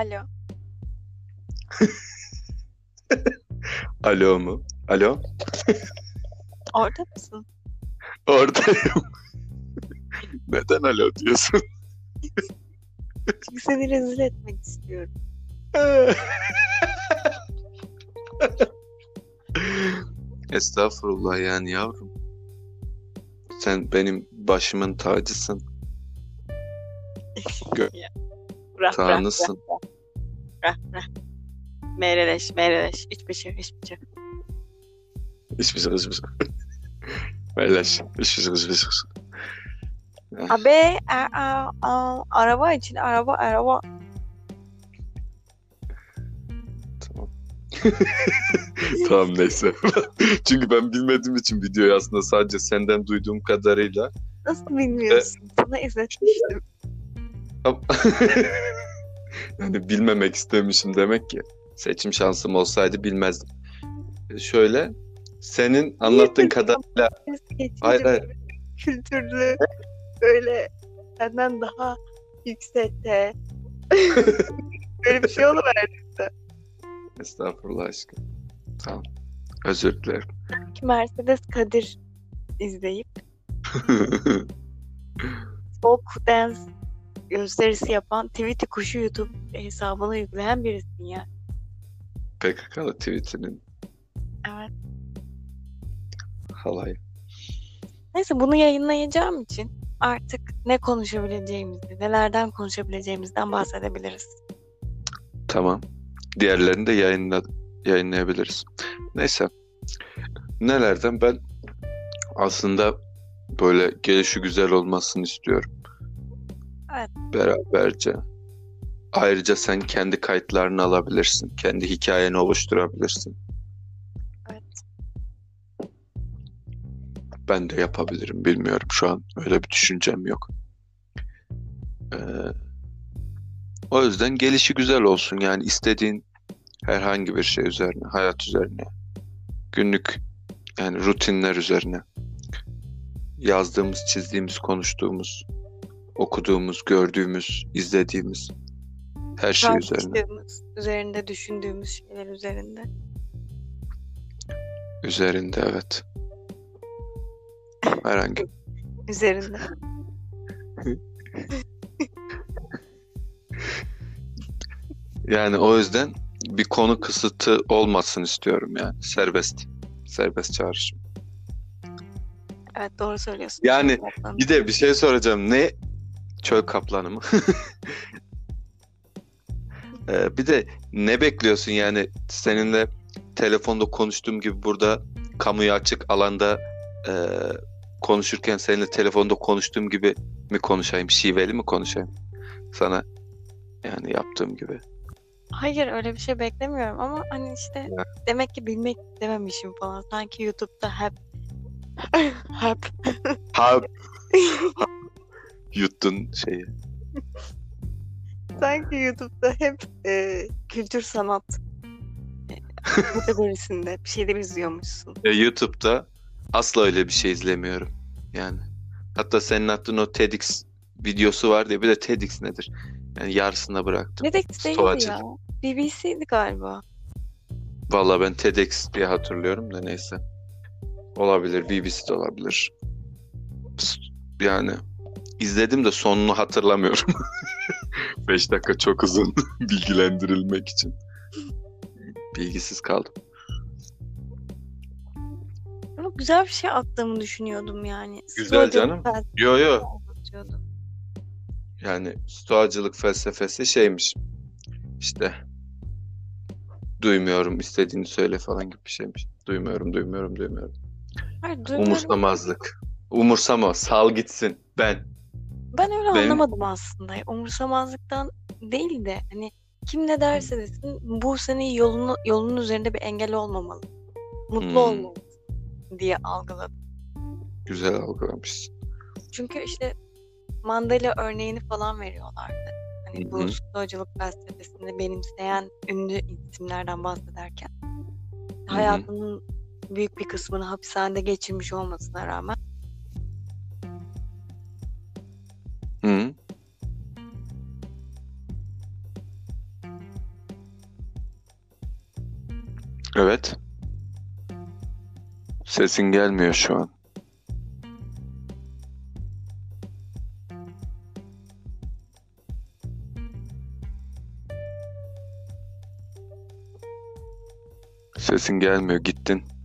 Alo. Alo mu? Alo? Orada mısın? Oradayım. Neden alo diyorsun? Çünkü seni rezil etmek istiyorum. Estağfurullah yani yavrum. Sen benim başımın tacısın. Gö- Tanrısın. Bırak bırak. Meyreleş meyreleş. Hiçbir şey hiçbir şey. Hiçbir şey, hiçbir şey. Beyleş. Hiçbir şey, hiçbir şey. Abi a, a, a, araba için araba araba. Tamam. tamam neyse. Çünkü ben bilmediğim için videoyu aslında sadece senden duyduğum kadarıyla Nasıl bilmiyorsun? Sana izletmiştim. Yani bilmemek istemişim demek ki. Seçim şansım olsaydı bilmezdim. Şöyle senin anlattığın kadarıyla hayır hayır kültürlü böyle senden daha yüksekte böyle bir şey oluverdi. estağfurullah aşkım. Tamam. Özür dilerim. Ki Mercedes Kadir izleyip folk dance gösterisi yapan Tweety Kuşu YouTube hesabına yükleyen birisin ya. PKK'lı tweetinin Evet. halayı. Neyse bunu yayınlayacağım için artık ne konuşabileceğimizi, nelerden konuşabileceğimizden bahsedebiliriz. Tamam. Diğerlerini de yayınla, yayınlayabiliriz. Neyse. Nelerden ben aslında böyle gelişi güzel olmasını istiyorum. Evet. Beraberce. Ayrıca sen kendi kayıtlarını alabilirsin. Kendi hikayeni oluşturabilirsin. Evet. Ben de yapabilirim. Bilmiyorum şu an. Öyle bir düşüncem yok. Ee, o yüzden gelişi güzel olsun. Yani istediğin herhangi bir şey üzerine, hayat üzerine, günlük yani rutinler üzerine yazdığımız, çizdiğimiz, konuştuğumuz, okuduğumuz, gördüğümüz, izlediğimiz her şey üzerine. Üzerinde düşündüğümüz şeyler üzerinde. Üzerinde evet. Herhangi Üzerinde. Yani o yüzden bir konu kısıtı olmasın istiyorum yani. Serbest. Serbest çağrışım. Evet doğru söylüyorsun. Yani. Bir de bir şey soracağım. Ne? Çöl kaplanı mı? Ee, bir de ne bekliyorsun yani seninle telefonda konuştuğum gibi burada kamuya açık alanda e, konuşurken seninle telefonda konuştuğum gibi mi konuşayım? Şiveli mi konuşayım? Sana yani yaptığım gibi. Hayır öyle bir şey beklemiyorum ama hani işte Ya. demek ki bilmek istememişim falan. Sanki YouTube'da hep hep Ha yuttun şeyi. sanki YouTube'da hep e, kültür sanat e, kategorisinde bir şeyler izliyormuşsun. Ya YouTube'da asla öyle bir şey izlemiyorum. Yani. Hatta senin attığın o TEDx videosu var diye bir de TEDx nedir? Yani yarısına bıraktım. Ne değildi ya. BBC'di galiba. Valla ben TEDx diye hatırlıyorum da neyse. Olabilir. BBC de olabilir. Yani izledim de sonunu hatırlamıyorum. 5 dakika çok uzun bilgilendirilmek için. Bilgisiz kaldım. Ama güzel bir şey attığımı düşünüyordum yani. Güzel Slow canım. Yo yo. Yani stoacılık felsefesi şeymiş. İşte duymuyorum istediğini söyle falan gibi bir şeymiş. Duymuyorum, duymuyorum, duymuyorum. Hayır duymuyorum. Umursamazlık. Umursama, sal gitsin. Ben. Ben öyle Benim- anlamadım aslında. Umursamazlıktan değil de hani kim ne derse desin bu senin yolunu, yolunun üzerinde bir engel olmamalı. Mutlu Hmm. olmalısın diye algıladım. Güzel algılamışsın. Çünkü işte Mandela örneğini falan veriyorlardı. Hani bu hı. stoacılık felsefesini benimseyen ünlü isimlerden bahsederken hı. hayatının büyük bir kısmını hapishanede geçirmiş olmasına rağmen Hı. Evet. Sesin gelmiyor şu an. Sesin gelmiyor, gittin.